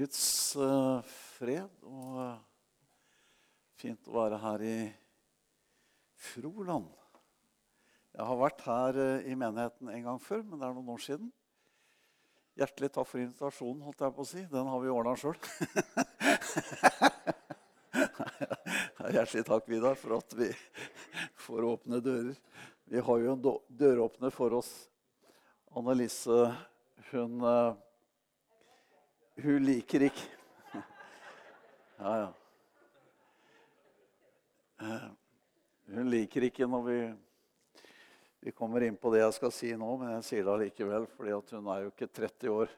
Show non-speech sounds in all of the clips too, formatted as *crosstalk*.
Guds eh, fred og eh, fint å være her i Froland. Jeg har vært her eh, i menigheten en gang før, men det er noen år siden. Hjertelig takk for invitasjonen, holdt jeg på å si. Den har vi ordna sjøl. *laughs* Hjertelig takk, Vidar, for at vi får åpne dører. Vi har jo en døråpner for oss. Annelise, hun Hun liker ikke Ja, ja. Eh, hun liker ikke når vi vi kommer inn på det jeg skal si nå, men jeg sier det allikevel, fordi hun er jo ikke 30 år.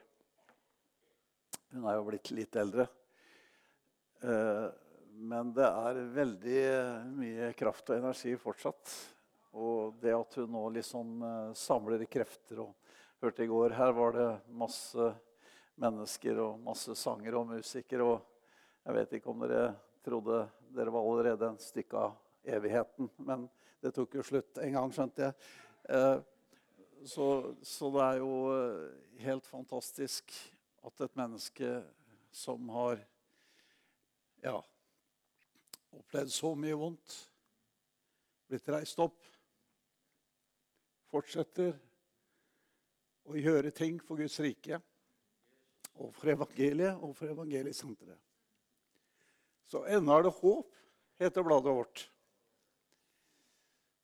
Hun er jo blitt litt eldre. Eh, men det er veldig mye kraft og energi fortsatt. Og det at hun nå liksom eh, samler krefter og Hørte i går her var det masse mennesker og masse sanger og musikere. Og jeg vet ikke om dere trodde dere var allerede en stykke av evigheten. Men det tok jo slutt en gang, skjønte jeg. Eh, så, så, det er jo eh, helt fantastisk at et menneske som har ja, opplevd så mye vondt, blitt reist opp, fortsetter å gjøre ting for Guds rike og for evangeliet og for evangeliesenteret. Så ennå er det håp, heter bladet vårt.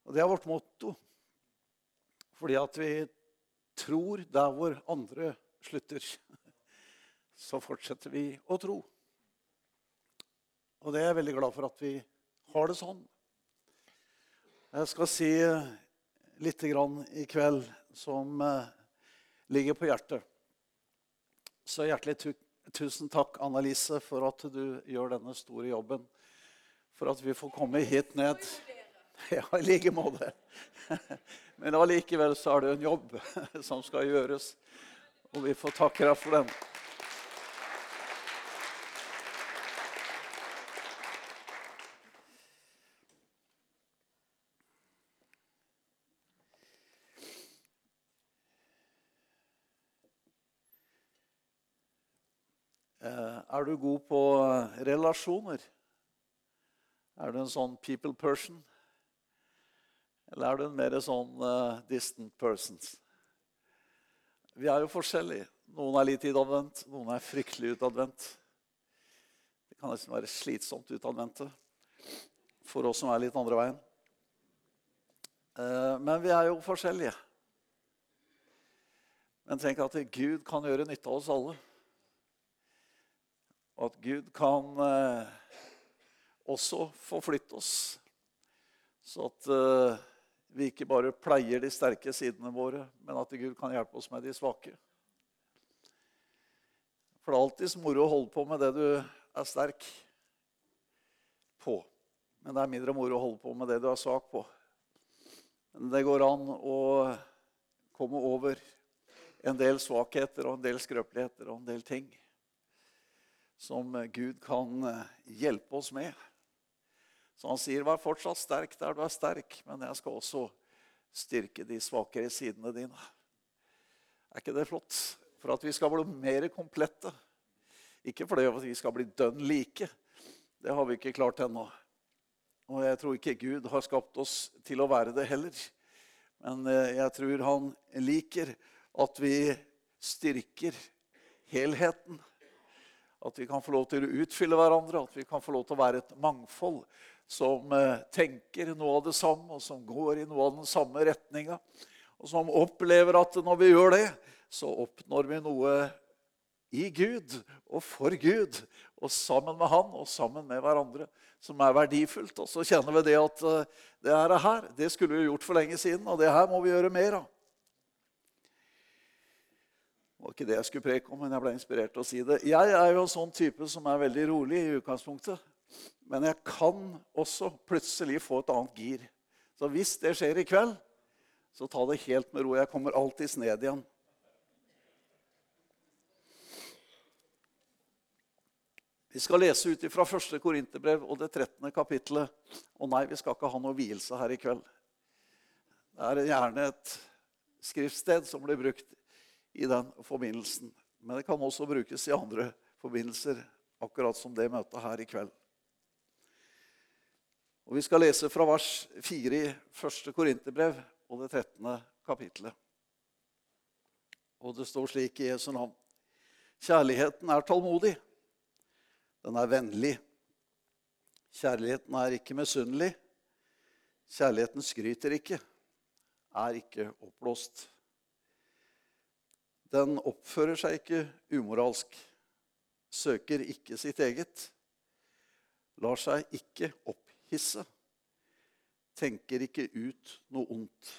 Og det er vårt motto. Fordi at vi tror der hvor andre slutter, *laughs* så fortsetter vi å tro. Og det er jeg veldig glad for at vi har det sånn. Jeg skal si litt i kveld som eh, ligger på hjertet. Så hjertelig tusen takk, Annelise, for at du gjør denne store jobben. For at vi får komme hit ned. Ja, i like måte. *laughs* Men allikevel så er det en jobb *laughs* som skal gjøres, og vi får takke deg for den. Eh, er du god på relasjoner? Er du en sånn people person? Eller er du en mer sånn uh, distant person? Vi er jo forskjellige. Noen er litt utadvendt, noen er fryktelig utadvendt. Det kan nesten være slitsomt utadvendte for oss som er litt andre veien. Uh, men vi er jo forskjellige. Men tenk at Gud kan gjøre nytte av oss alle. Og at Gud kan eh, også forflytte oss. Så at vi ikke bare pleier de sterke sidene våre, men at Gud kan hjelpe oss med de svake. For det er alltid moro å holde på med det du er sterk på. Men det er mindre moro å holde på med det du er svak på. Men det går an å komme over en del svakheter og en del skrøpeligheter og en del ting som Gud kan hjelpe oss med. Så han sier, 'Vær fortsatt sterk der du er sterk, men jeg skal også styrke de svakere sidene dine'. Er ikke det flott? For at vi skal bli mer komplette. Ikke fordi vi skal bli dønn like. Det har vi ikke klart ennå. Og jeg tror ikke Gud har skapt oss til å være det heller. Men eh, jeg tror han liker at vi styrker helheten. At vi kan få lov til å utfylle hverandre, at vi kan få lov til å være et mangfold som eh, tenker noe av det samme, og som går i noe av den samme retninga. Og som opplever at når vi gjør det, så oppnår vi noe i Gud og for Gud. Og sammen med Han og sammen med hverandre, som er verdifullt. Og så kjenner vi det at eh, det her, det skulle vi gjort for lenge siden, og det her må vi gjøre mer av. Det var ikke det jeg skulle preke om, men jeg ble inspirert til å si det. Jeg er jo en sånn type som er veldig rolig i utgangspunktet. Men jeg kan også plutselig få et annet gir. Så hvis det skjer i kveld, så ta det helt med ro. Jeg kommer alltids ned igjen. Vi skal lese ut fra 1. Korinterbrev og det 13. kapittelet. Og nei, vi skal ikke ha noe vielse her i kveld. Det er gjerne et skriftsted som blir brukt i den forbindelsen. Men det kan også brukes i andre forbindelser, akkurat som det møtet her i kveld. Og Vi skal lese fra vers 4 i 1. Korinterbrev og det 13. kapitlet. Og det står slik i Jesu navn. Kjærligheten er tålmodig. Den er vennlig. Kjærligheten er ikke misunnelig. Kjærligheten skryter ikke, er ikke oppblåst. Den oppfører seg ikke umoralsk, søker ikke sitt eget, lar seg ikke opphisse, tenker ikke ut noe ondt.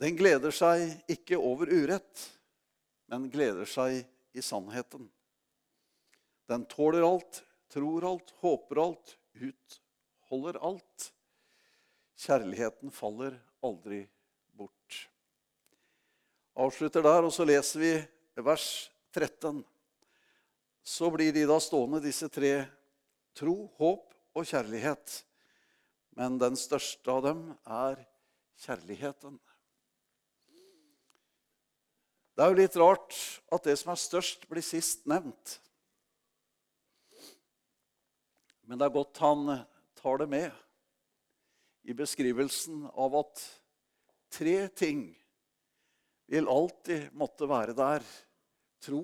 Den gleder seg ikke over urett, men gleder seg i sannheten. Den tåler alt, tror alt, håper alt, utholder alt. Kjærligheten faller aldri bort. Avslutter der, og så leser vi vers 13. Så blir de da stående, disse tre tro, håp og kjærlighet. Men den største av dem er kjærligheten. Det er jo litt rart at det som er størst, blir sist nevnt. Men det er godt han tar det med i beskrivelsen av at tre ting vil alltid måtte være der. Tro,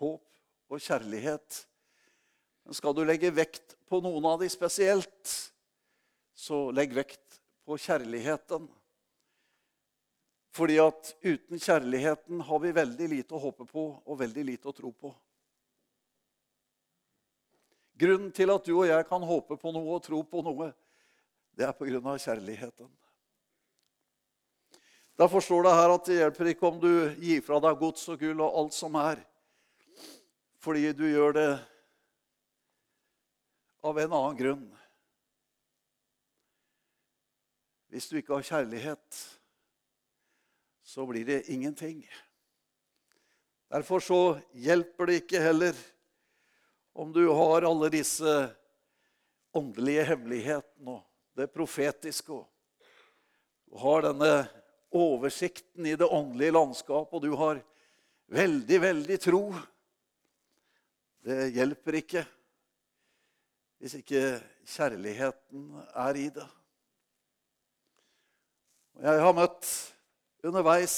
håp og kjærlighet. Men skal du legge vekt på noen av de spesielt, så legg vekt på kjærligheten. Fordi at uten kjærligheten har vi veldig lite å håpe på og veldig lite å tro på. Grunnen til at du og jeg kan håpe på noe og tro på noe, det er pga. kjærligheten. Derfor står det her at det hjelper ikke om du gir fra deg gods og gull og alt som er, fordi du gjør det av en annen grunn. Hvis du ikke har kjærlighet, så blir det ingenting. Derfor så hjelper det ikke heller om du har alle disse åndelige hemmelighetene og det profetiske og har denne oversikten i det åndelige landskapet, og du har veldig, veldig tro Det hjelper ikke hvis ikke kjærligheten er i det. Jeg har møtt underveis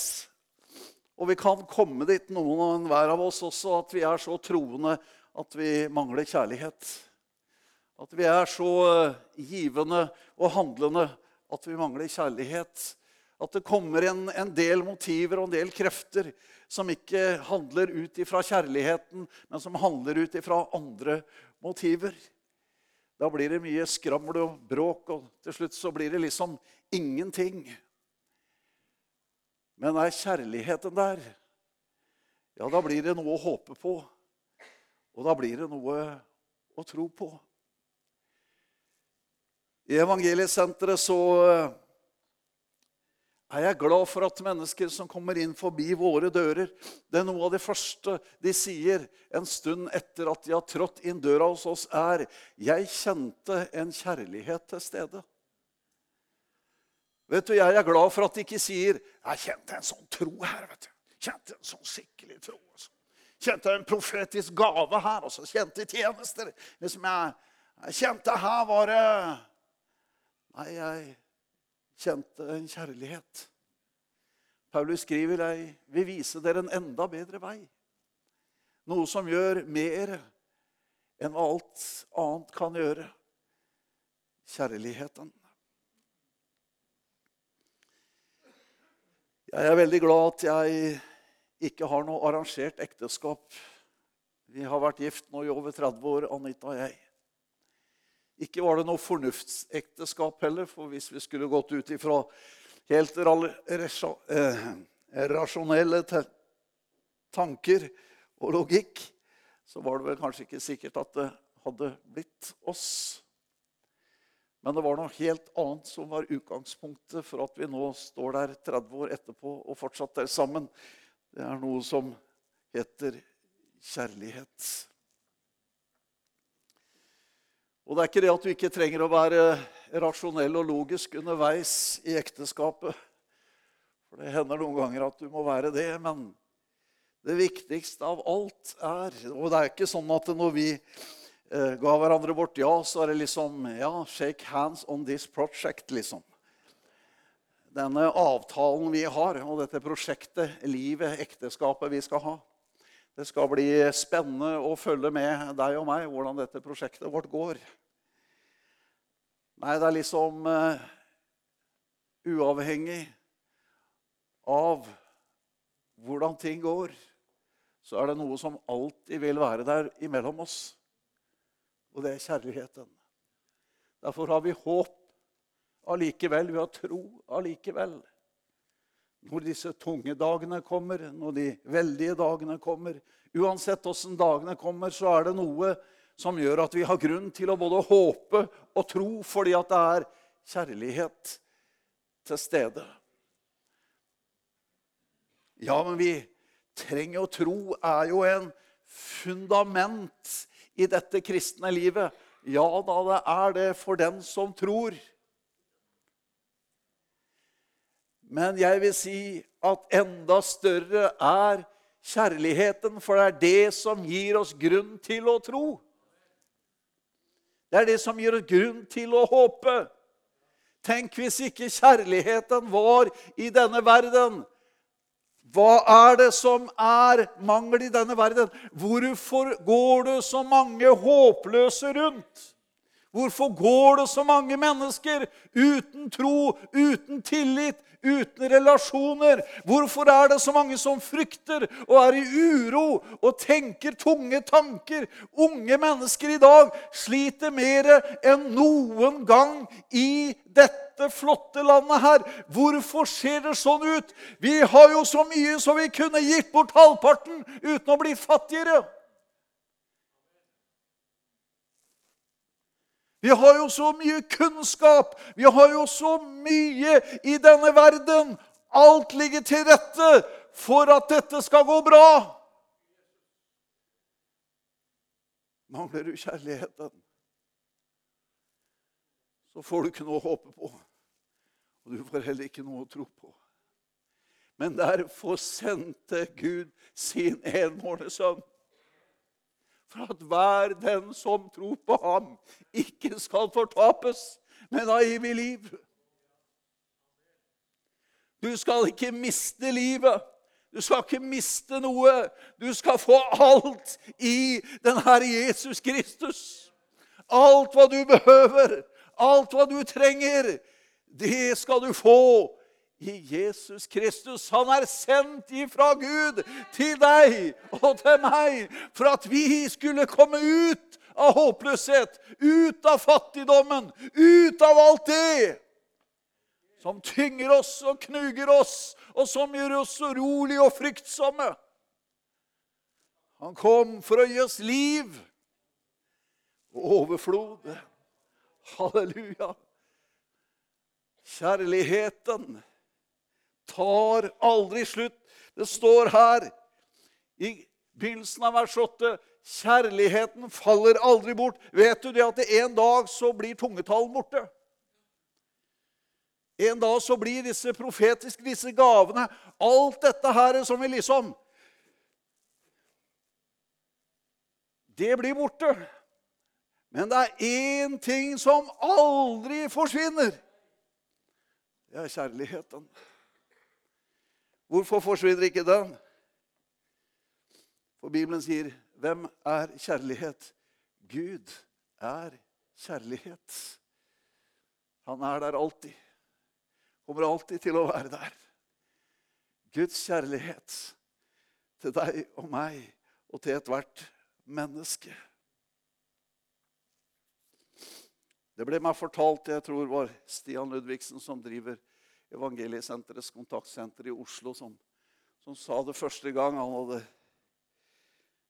og vi kan komme dit, noen og enhver av oss også, at vi er så troende at vi mangler kjærlighet. At vi er så givende og handlende at vi mangler kjærlighet. At det kommer en, en del motiver og en del krefter som ikke handler ut ifra kjærligheten, men som handler ut ifra andre motiver. Da blir det mye skrammel og bråk, og til slutt så blir det liksom ingenting. Men er kjærligheten der, ja, da blir det noe å håpe på. Og da blir det noe å tro på. I Evangeliesenteret så er jeg glad for at mennesker som kommer inn forbi våre dører Det er noe av det første de sier en stund etter at de har trådt inn døra hos oss, er 'Jeg kjente en kjærlighet til stede'. Vet du, Jeg er glad for at de ikke sier 'Jeg kjente en sånn tro her'. vet du. Kjente en sånn skikkelig tro. Altså kjente en profetisk gave her, Også. kjente tjenester. Liksom jeg, jeg kjente her var det Nei, jeg kjente en kjærlighet. Paulus skriver jeg vil vise dere en enda bedre vei. Noe som gjør mer enn hva alt annet kan gjøre. Kjærligheten. Jeg er veldig glad at jeg ikke har noe arrangert ekteskap. Vi har vært gift nå i over 30 år, Anita og jeg. Ikke var det noe fornuftsekteskap heller, for hvis vi skulle gått ut ifra helt eh, rasjonelle tanker og logikk, så var det vel kanskje ikke sikkert at det hadde blitt oss. Men det var noe helt annet som var utgangspunktet for at vi nå står der 30 år etterpå og fortsatt er sammen. Det er noe som heter kjærlighet. Og det er ikke det at du ikke trenger å være rasjonell og logisk underveis i ekteskapet. For det hender noen ganger at du må være det. Men Det viktigste av alt er Og det er ikke sånn at når vi eh, ga hverandre vårt ja, så er det liksom Ja, shake hands on this project, liksom. Denne avtalen vi har, og dette prosjektet, livet, ekteskapet vi skal ha. Det skal bli spennende å følge med deg og meg hvordan dette prosjektet vårt går. Nei, det er liksom uh, uavhengig av hvordan ting går, så er det noe som alltid vil være der imellom oss. Og det er kjærligheten. Derfor har vi håp allikevel. Vi har tro allikevel. Når disse tunge dagene kommer, når de veldige dagene kommer Uansett åssen dagene kommer, så er det noe som gjør at vi har grunn til å både håpe og tro, fordi at det er kjærlighet til stede. Ja, men vi trenger å tro er jo en fundament i dette kristne livet. Ja da, det er det for den som tror. Men jeg vil si at enda større er kjærligheten, for det er det som gir oss grunn til å tro. Det er det som gir oss grunn til å håpe. Tenk hvis ikke kjærligheten var i denne verden. Hva er det som er mangel i denne verden? Hvorfor går det så mange håpløse rundt? Hvorfor går det så mange mennesker uten tro, uten tillit, uten relasjoner? Hvorfor er det så mange som frykter og er i uro og tenker tunge tanker? Unge mennesker i dag sliter mer enn noen gang i dette flotte landet her. Hvorfor ser det sånn ut? Vi har jo så mye så vi kunne gitt bort halvparten uten å bli fattigere. Vi har jo så mye kunnskap. Vi har jo så mye i denne verden. Alt ligger til rette for at dette skal gå bra. Mangler du kjærligheten, så får du ikke noe å håpe på. Og du får heller ikke noe å tro på. Men derfor sendte Gud sin enbårne sønn for at hver den som tror på ham, ikke skal fortapes, men ha evig liv. Du skal ikke miste livet. Du skal ikke miste noe. Du skal få alt i den Herre Jesus Kristus. Alt hva du behøver, alt hva du trenger, det skal du få i Jesus Kristus. Han er sendt ifra Gud til deg og til meg for at vi skulle komme ut av håpløshet, ut av fattigdommen, ut av alt det som tynger oss og knuger oss, og som gjør oss urolige og fryktsomme. Han kom for å gi oss liv og overflod. Halleluja. Kjærligheten tar aldri slutt. Det står her i begynnelsen av vers 8 Kjærligheten faller aldri bort. Vet du det at en dag så blir tungetallen borte? En dag så blir disse profetiske, disse gavene, alt dette her som vi liksom Det blir borte. Men det er én ting som aldri forsvinner. Det er kjærligheten. Hvorfor forsvinner ikke den? For Bibelen sier, 'Hvem er kjærlighet?' Gud er kjærlighet. Han er der alltid. Kommer alltid til å være der. Guds kjærlighet til deg og meg og til ethvert menneske. Det ble meg fortalt, jeg tror var Stian Ludvigsen som driver Evangeliesenterets kontaktsenter i Oslo, som, som, sa det første gang han hadde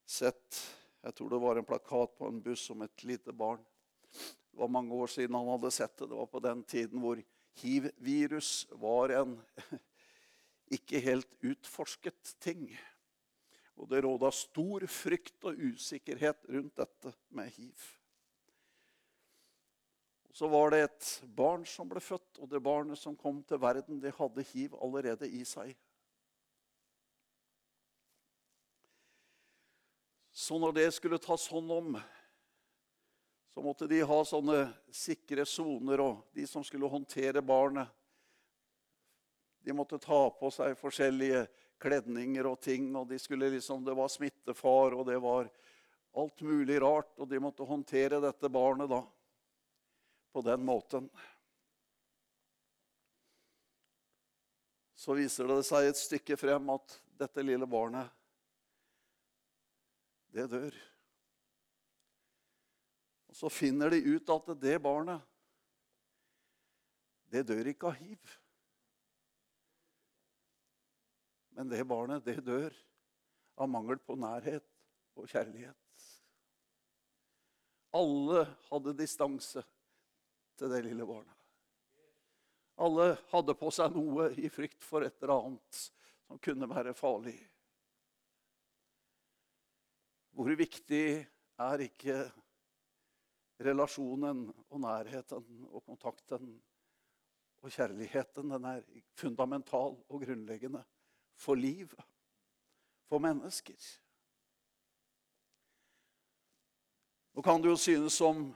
sett Jeg tror det var en plakat på en buss om et lite barn. Det var mange år siden han hadde sett det. Det var på den tiden hvor hiv-virus var en *laughs* ikke helt utforsket ting. Og det råda stor frykt og usikkerhet rundt dette med hiv. Så var det et barn som ble født, og det barnet som kom til verden, det hadde hiv allerede i seg. Så når det skulle tas hånd om, så måtte de ha sånne sikre soner, og de som skulle håndtere barnet, de måtte ta på seg forskjellige kledninger og ting, og de skulle liksom, det var smittefar, og det var alt mulig rart, og de måtte håndtere dette barnet da på den måten. Så viser det seg et stykke frem at dette lille barnet, det dør. Og så finner de ut at det barnet, det dør ikke av hiv. Men det barnet, det dør av mangel på nærhet og kjærlighet. Alle hadde distanse til det lille barnet. Alle hadde på seg noe i frykt for et eller annet som kunne være farlig. Hvor viktig er ikke relasjonen og nærheten og kontakten og kjærligheten? Den er fundamental og grunnleggende for liv, for mennesker. Nå kan det jo synes som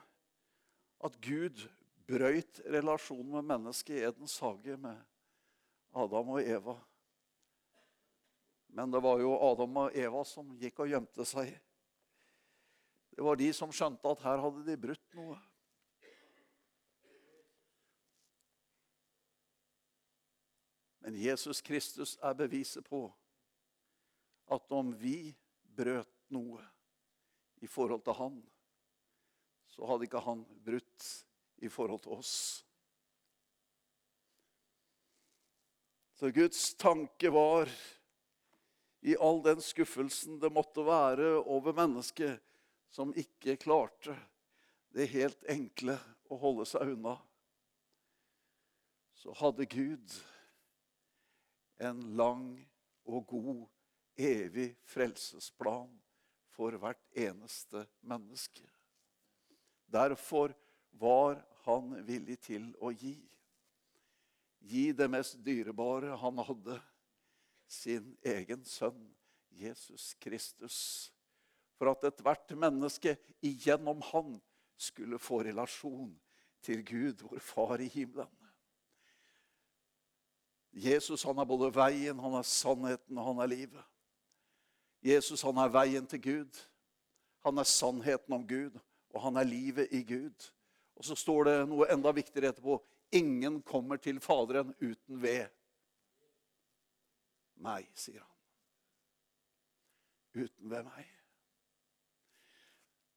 at Gud brøyt relasjonen med mennesket i Edens hage med Adam og Eva. Men det var jo Adam og Eva som gikk og gjemte seg. Det var de som skjønte at her hadde de brutt noe. Men Jesus Kristus er beviset på at om vi brøt noe i forhold til han, så hadde ikke han brutt i forhold til oss. Så Guds tanke var, i all den skuffelsen det måtte være over mennesket som ikke klarte det helt enkle å holde seg unna, så hadde Gud en lang og god, evig frelsesplan for hvert eneste menneske. Derfor var han villig til å gi. Gi det mest dyrebare han hadde, sin egen sønn Jesus Kristus. For at ethvert menneske igjennom han skulle få relasjon til Gud, vår Far i himmelen. Jesus han er både veien, han er sannheten og han er livet. Jesus han er veien til Gud. Han er sannheten om Gud, og han er livet i Gud. Og så står det noe enda viktigere etterpå. Ingen kommer til Faderen uten ved meg, sier han. Uten ved meg.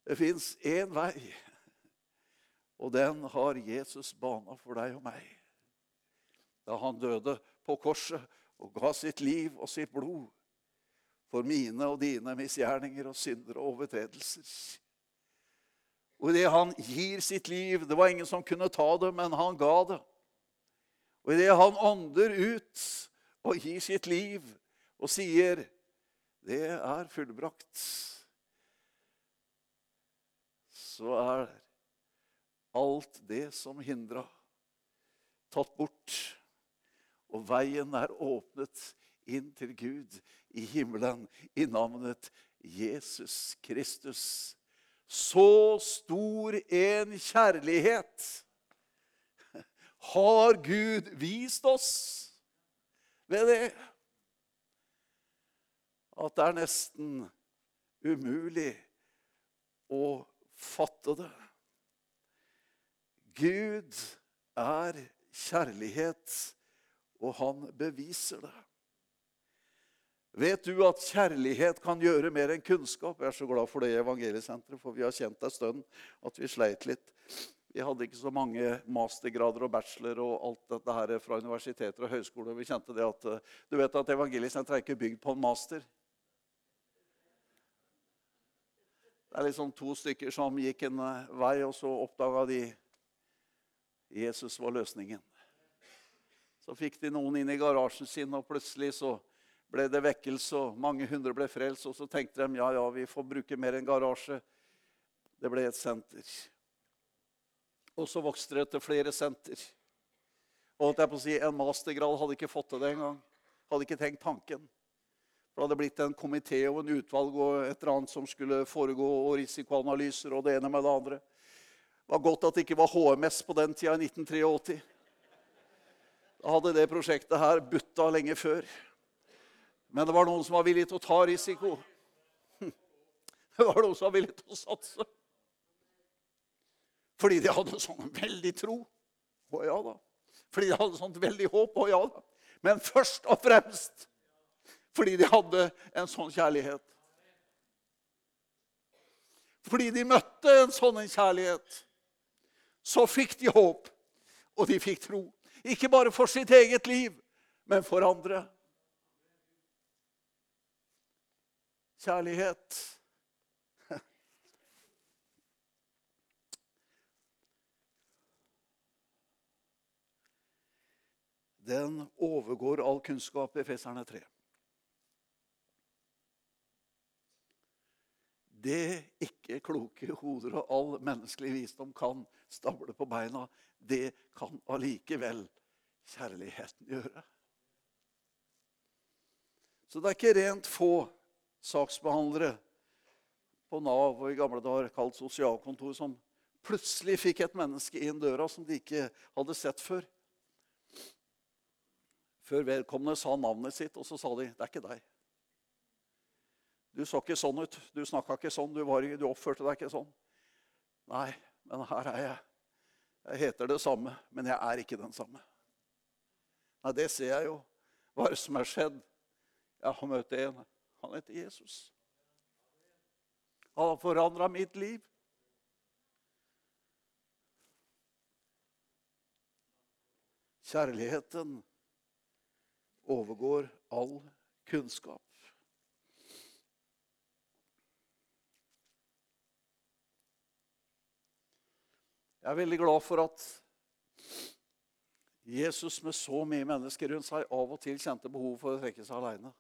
Det fins én vei, og den har Jesus bana for deg og meg da han døde på korset og ga sitt liv og sitt blod for mine og dine misgjerninger og synder og overtredelser. Og idet han gir sitt liv Det var ingen som kunne ta det, men han ga det. Og idet han ånder ut og gir sitt liv og sier 'Det er fullbrakt', så er alt det som hindra, tatt bort. Og veien er åpnet inn til Gud i himmelen i navnet Jesus Kristus. Så stor en kjærlighet har Gud vist oss ved det at det er nesten umulig å fatte det. Gud er kjærlighet og han beviser det. Vet du at kjærlighet kan gjøre mer enn kunnskap? Jeg er så glad for det i Evangeliesenteret, for vi har kjent en stund at vi sleit litt. Vi hadde ikke så mange mastergrader og bachelor og alt dette her fra universiteter og høyskoler. Vi kjente det at, Du vet at Evangeliesenteret er ikke bygd på en master. Det er liksom to stykker som gikk en vei, og så oppdaga de Jesus var løsningen. Så fikk de noen inn i garasjen sin, og plutselig så ble det vekkelse, og mange hundre ble frelst. Og så tenkte de ja, ja, vi får bruke mer enn garasje. Det ble et senter. Og så vokste det til flere senter. Og at jeg på å si, En mastergrad hadde ikke fått til det engang. Hadde ikke tenkt tanken. For det hadde blitt en komité og en utvalg og et eller annet som skulle foregå, og risikoanalyser og det ene med det andre. Det var godt at det ikke var HMS på den tida, i 1983. Da hadde det prosjektet her butta lenge før. Men det var noen som var villig til å ta risiko. *laughs* Det var noen som var villig til å satse. Fordi de hadde sånn veldig tro. Å ja da. Fordi de hadde sånt veldig håp. Å ja da. Men først og fremst fordi de hadde en sånn kjærlighet. Fordi de møtte en sånn kjærlighet, så fikk de håp, og de fikk tro. Ikke bare for sitt eget liv, men for andre. Kjærlighet. Den overgår all kunnskap i Feserne 3. Det ikke kloke hoder og all menneskelig visdom kan stable på beina, det kan allikevel kjærligheten gjøre. Så det er ikke rent få saksbehandlere på Nav og i gamle dager kalt sosialkontor som plutselig fikk et menneske inn døra som de ikke hadde sett før. Før vedkommende sa navnet sitt, og så sa de 'Det er ikke deg'. Du så ikke sånn ut. Du snakka ikke sånn. Du, var, du, oppførte deg ikke sånn. Nei, men her er jeg. Jeg heter det samme, men jeg er ikke den samme. Nei, det ser jeg jo. Hva er det som er skjedd? Jeg har møtt en. Han heter Jesus. Han har forandra mitt liv. Kjærligheten overgår all kunnskap. Jeg er veldig glad for at Jesus med så mye mennesker rundt seg av og til kjente behov for å trekke seg aleine.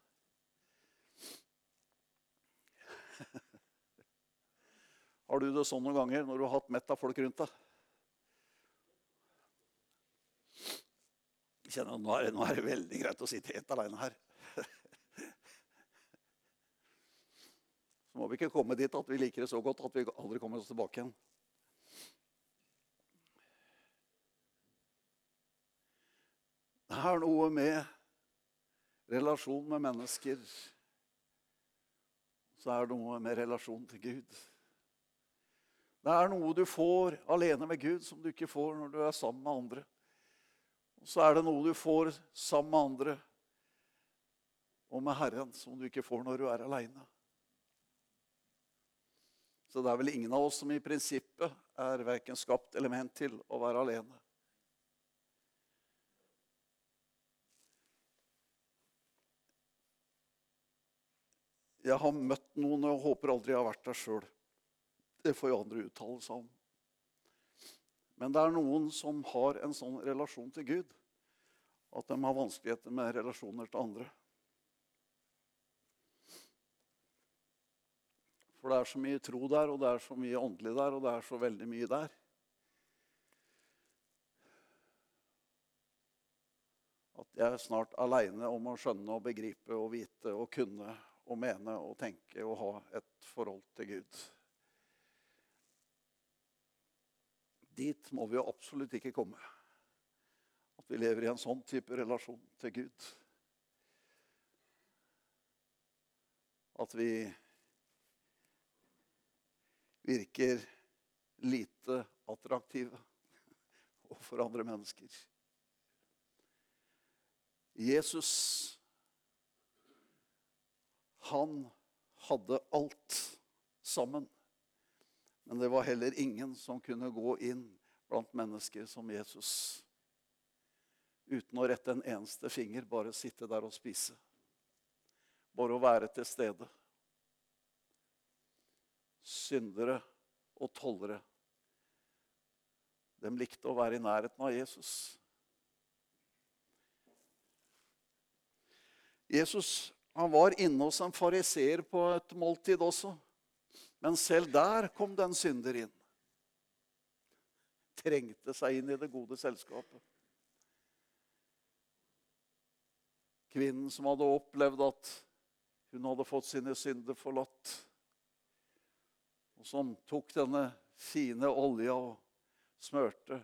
Har du det sånn noen ganger når du har hatt mett av folk rundt deg? Kjenner at nå er, nå er det veldig greit å sitte helt aleine her. Så må vi ikke komme dit at vi liker det så godt at vi aldri kommer oss tilbake igjen. Det er noe med relasjon med mennesker. Så er det noe med relasjon til Gud. Det er noe du får alene med Gud som du ikke får når du er sammen med andre. Og så er det noe du får sammen med andre og med Herren som du ikke får når du er aleine. Så det er vel ingen av oss som i prinsippet er verken skapt eller ment til å være alene. Jeg har møtt noen og håper aldri jeg har vært der sjøl. Det får jo andre uttale seg om. Men det er noen som har en sånn relasjon til Gud at de har vanskeligheter med relasjoner til andre. For det er så mye tro der, og det er så mye åndelig der, og det er så veldig mye der. At jeg er snart aleine om å skjønne og begripe og vite og kunne og mene og tenke og ha et forhold til Gud. Dit må vi jo absolutt ikke komme. At vi lever i en sånn type relasjon til Gud. At vi virker lite attraktive overfor andre mennesker. Jesus han hadde alt sammen. Men det var heller ingen som kunne gå inn blant mennesker som Jesus uten å rette en eneste finger, bare sitte der og spise. Bare å være til stede. Syndere og tollere. De likte å være i nærheten av Jesus. Jesus han var inne hos en fariseer på et måltid også. Men selv der kom den synder inn. Trengte seg inn i det gode selskapet. Kvinnen som hadde opplevd at Hun hadde fått sine synder forlatt. Og som tok denne fine olja og smørte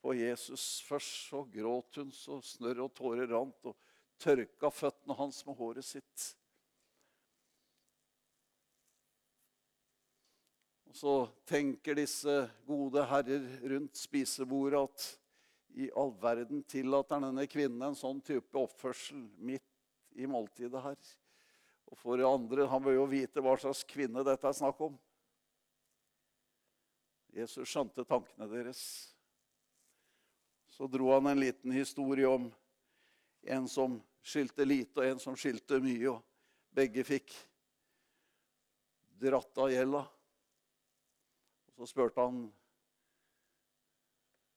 på Jesus. Først så gråt hun så snørr og tårer rant, og tørka føttene hans med håret sitt. Og så tenker disse gode herrer rundt spisebordet at i all verden tillater denne kvinnen en sånn type oppførsel midt i måltidet her. Og for det andre, Han bør jo vite hva slags kvinne dette er snakk om. Jesus skjønte tankene deres. Så dro han en liten historie om en som skyldte lite, og en som skyldte mye. og Begge fikk dratt av gjelda. Så spurte han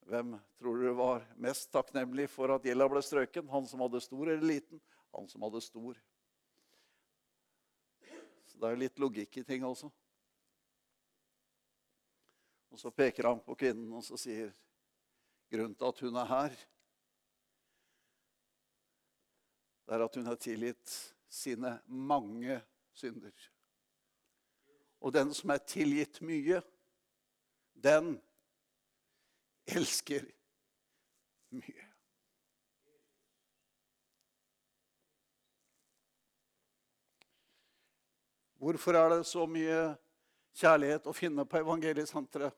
hvem tror du var mest takknemlig for at gjelda ble strøken? Han som hadde stor eller liten? Han som hadde stor. Så det er litt logikk i ting også. Og så peker han på kvinnen og så sier grunnen til at hun er her, det er at hun har tilgitt sine mange synder. Og den som er tilgitt mye, den elsker mye. Hvorfor er det så mye kjærlighet å finne på evangeliesenteret?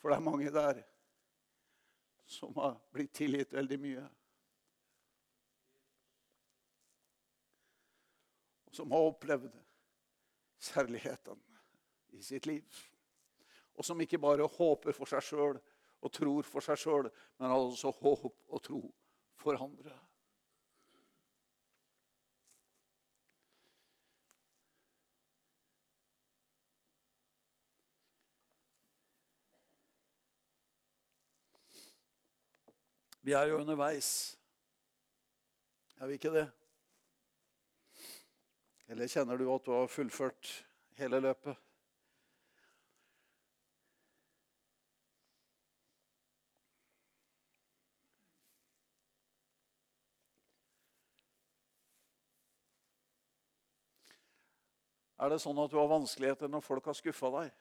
For det er mange der som har blitt tilgitt veldig mye. Og som har opplevd kjærligheten i sitt liv. Og som ikke bare håper for seg sjøl og tror for seg sjøl, men altså håp og tro for andre. Vi er jo underveis. Er vi ikke det? Eller kjenner du at du har fullført hele løpet? Er det sånn at du har vanskeligheter når folk har skuffa deg?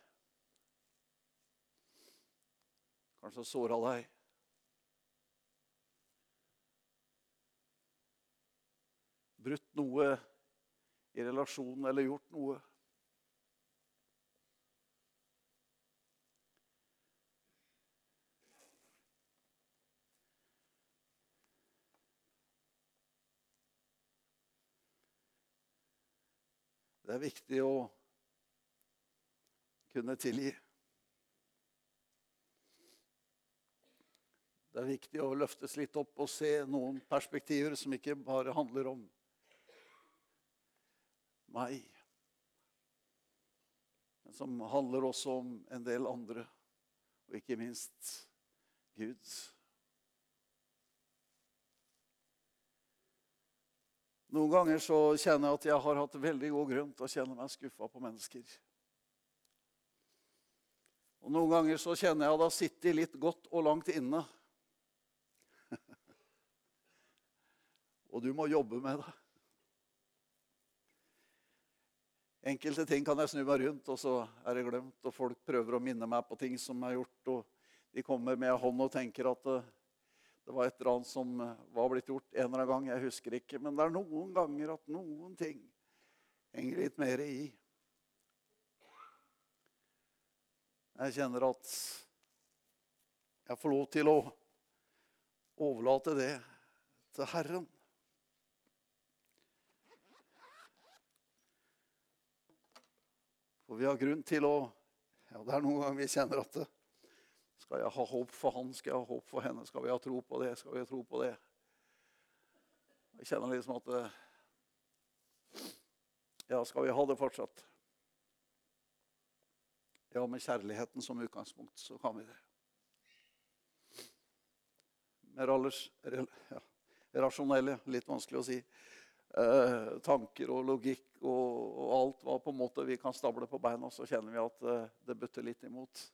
Kanskje såra deg? Brutt noe i relasjonen eller gjort noe? Det er viktig å kunne tilgi. Det er viktig å løftes litt opp og se noen perspektiver som ikke bare handler om meg, men som handler også om en del andre, og ikke minst Gud. Noen ganger så kjenner jeg at jeg har hatt veldig god grunn til å kjenne meg skuffa på mennesker. Og Noen ganger så kjenner jeg at det har sittet litt godt og langt inne. *laughs* og du må jobbe med det. Enkelte ting kan jeg snu meg rundt, og så er det glemt. Og folk prøver å minne meg på ting som er gjort. Og de kommer med hånd og tenker at det, det var et eller annet som var blitt gjort en eller annen gang. Jeg husker ikke. Men det er noen ganger at noen ting henger litt mer i. Jeg kjenner at jeg får lov til å overlate det til Herren. For vi har grunn til å ja, Det er noen ganger vi kjenner at det, Skal jeg ha håp for han? Skal jeg ha håp for henne? Skal vi ha tro på det? Skal vi ha tro på det? Jeg kjenner liksom at Ja, skal vi ha det fortsatt? Ja, med kjærligheten som utgangspunkt, så kan vi det. Med rallers, ja, rasjonelle, litt vanskelig å si, eh, tanker og logikk og, og, alt hva på en måte vi kan stable på beina, så kjenner vi at eh, det butter litt imot.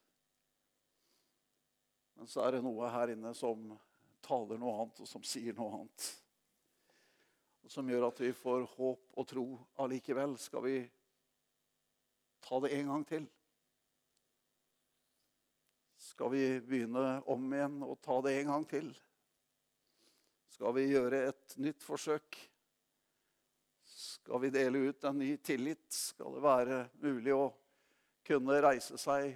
Men så er det noe her inne som taler noe annet, og som sier noe annet. Og som gjør at vi får håp og tro allikevel. Skal vi ta det en gang til? Skal vi begynne om igjen og ta det en gang til? Skal vi gjøre et nytt forsøk? Skal vi dele ut en ny tillit? Skal det være mulig å kunne reise seg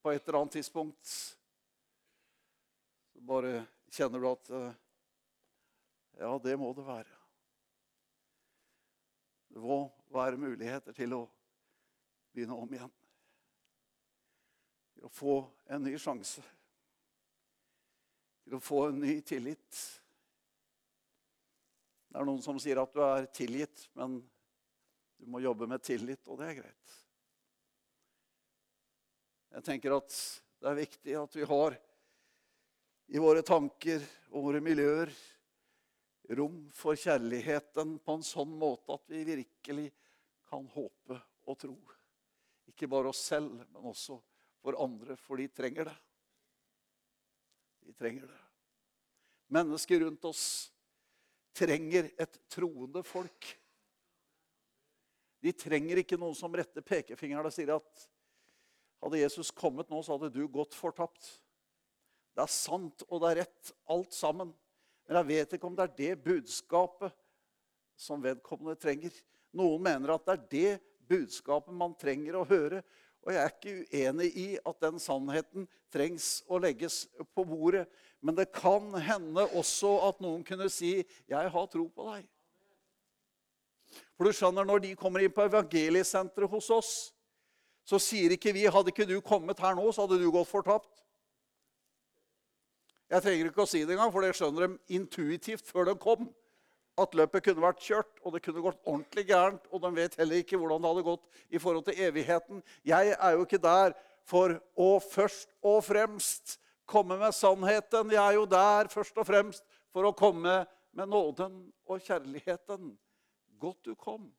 på et eller annet tidspunkt? Så bare kjenner du at eh, Ja, det må det være. Det må være muligheter til å begynne om igjen. Til å få en ny sjanse. Til å få en ny tillit. Det er noen som sier at du er tilgitt, men du må jobbe med tillit, og det er greit. Jeg tenker at det er viktig at vi har i våre tanker og våre miljøer rom for kjærligheten på en sånn måte at vi virkelig kan håpe og tro. Ikke bare oss selv, men også for andre, for de trenger det. De trenger det. Mennesker rundt oss trenger et troende folk. De trenger ikke noen som retter pekefingeren og sier at hadde Jesus kommet nå, så hadde du gått fortapt. Det er sant, og det er rett, alt sammen. Men jeg vet ikke om det er det budskapet som vedkommende trenger. Noen mener at det er det budskapet man trenger å høre. Og jeg er ikke uenig i at den sannheten trengs å legges på bordet. Men det kan hende også at noen kunne si 'Jeg har tro på deg'. For du skjønner, Når de kommer inn på evangeliesenteret hos oss, så sier ikke vi 'Hadde ikke du kommet her nå, så hadde du gått fortapt'. Jeg trenger ikke å si det engang, for det skjønner de intuitivt før de kom. At løpet kunne vært kjørt, og det kunne gått ordentlig gærent. Og de vet heller ikke hvordan det hadde gått i forhold til evigheten. Jeg er jo ikke der for å først og fremst komme med sannheten. Jeg er jo der først og fremst for å komme med nåden og kjærligheten. Godt du kom.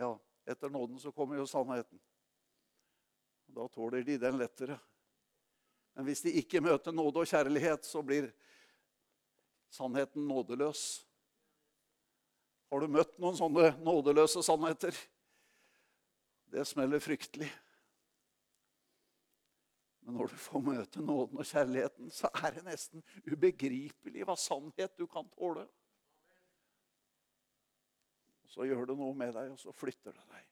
Ja, etter nåden så kommer jo sannheten. Da tåler de den lettere. Men hvis de ikke møter nåde og kjærlighet, så blir sannheten nådeløs. Har du møtt noen sånne nådeløse sannheter? Det smeller fryktelig. Men når du får møte nåden og kjærligheten, så er det nesten ubegripelig hva sannhet du kan tåle. Så gjør det noe med deg, og så flytter det deg.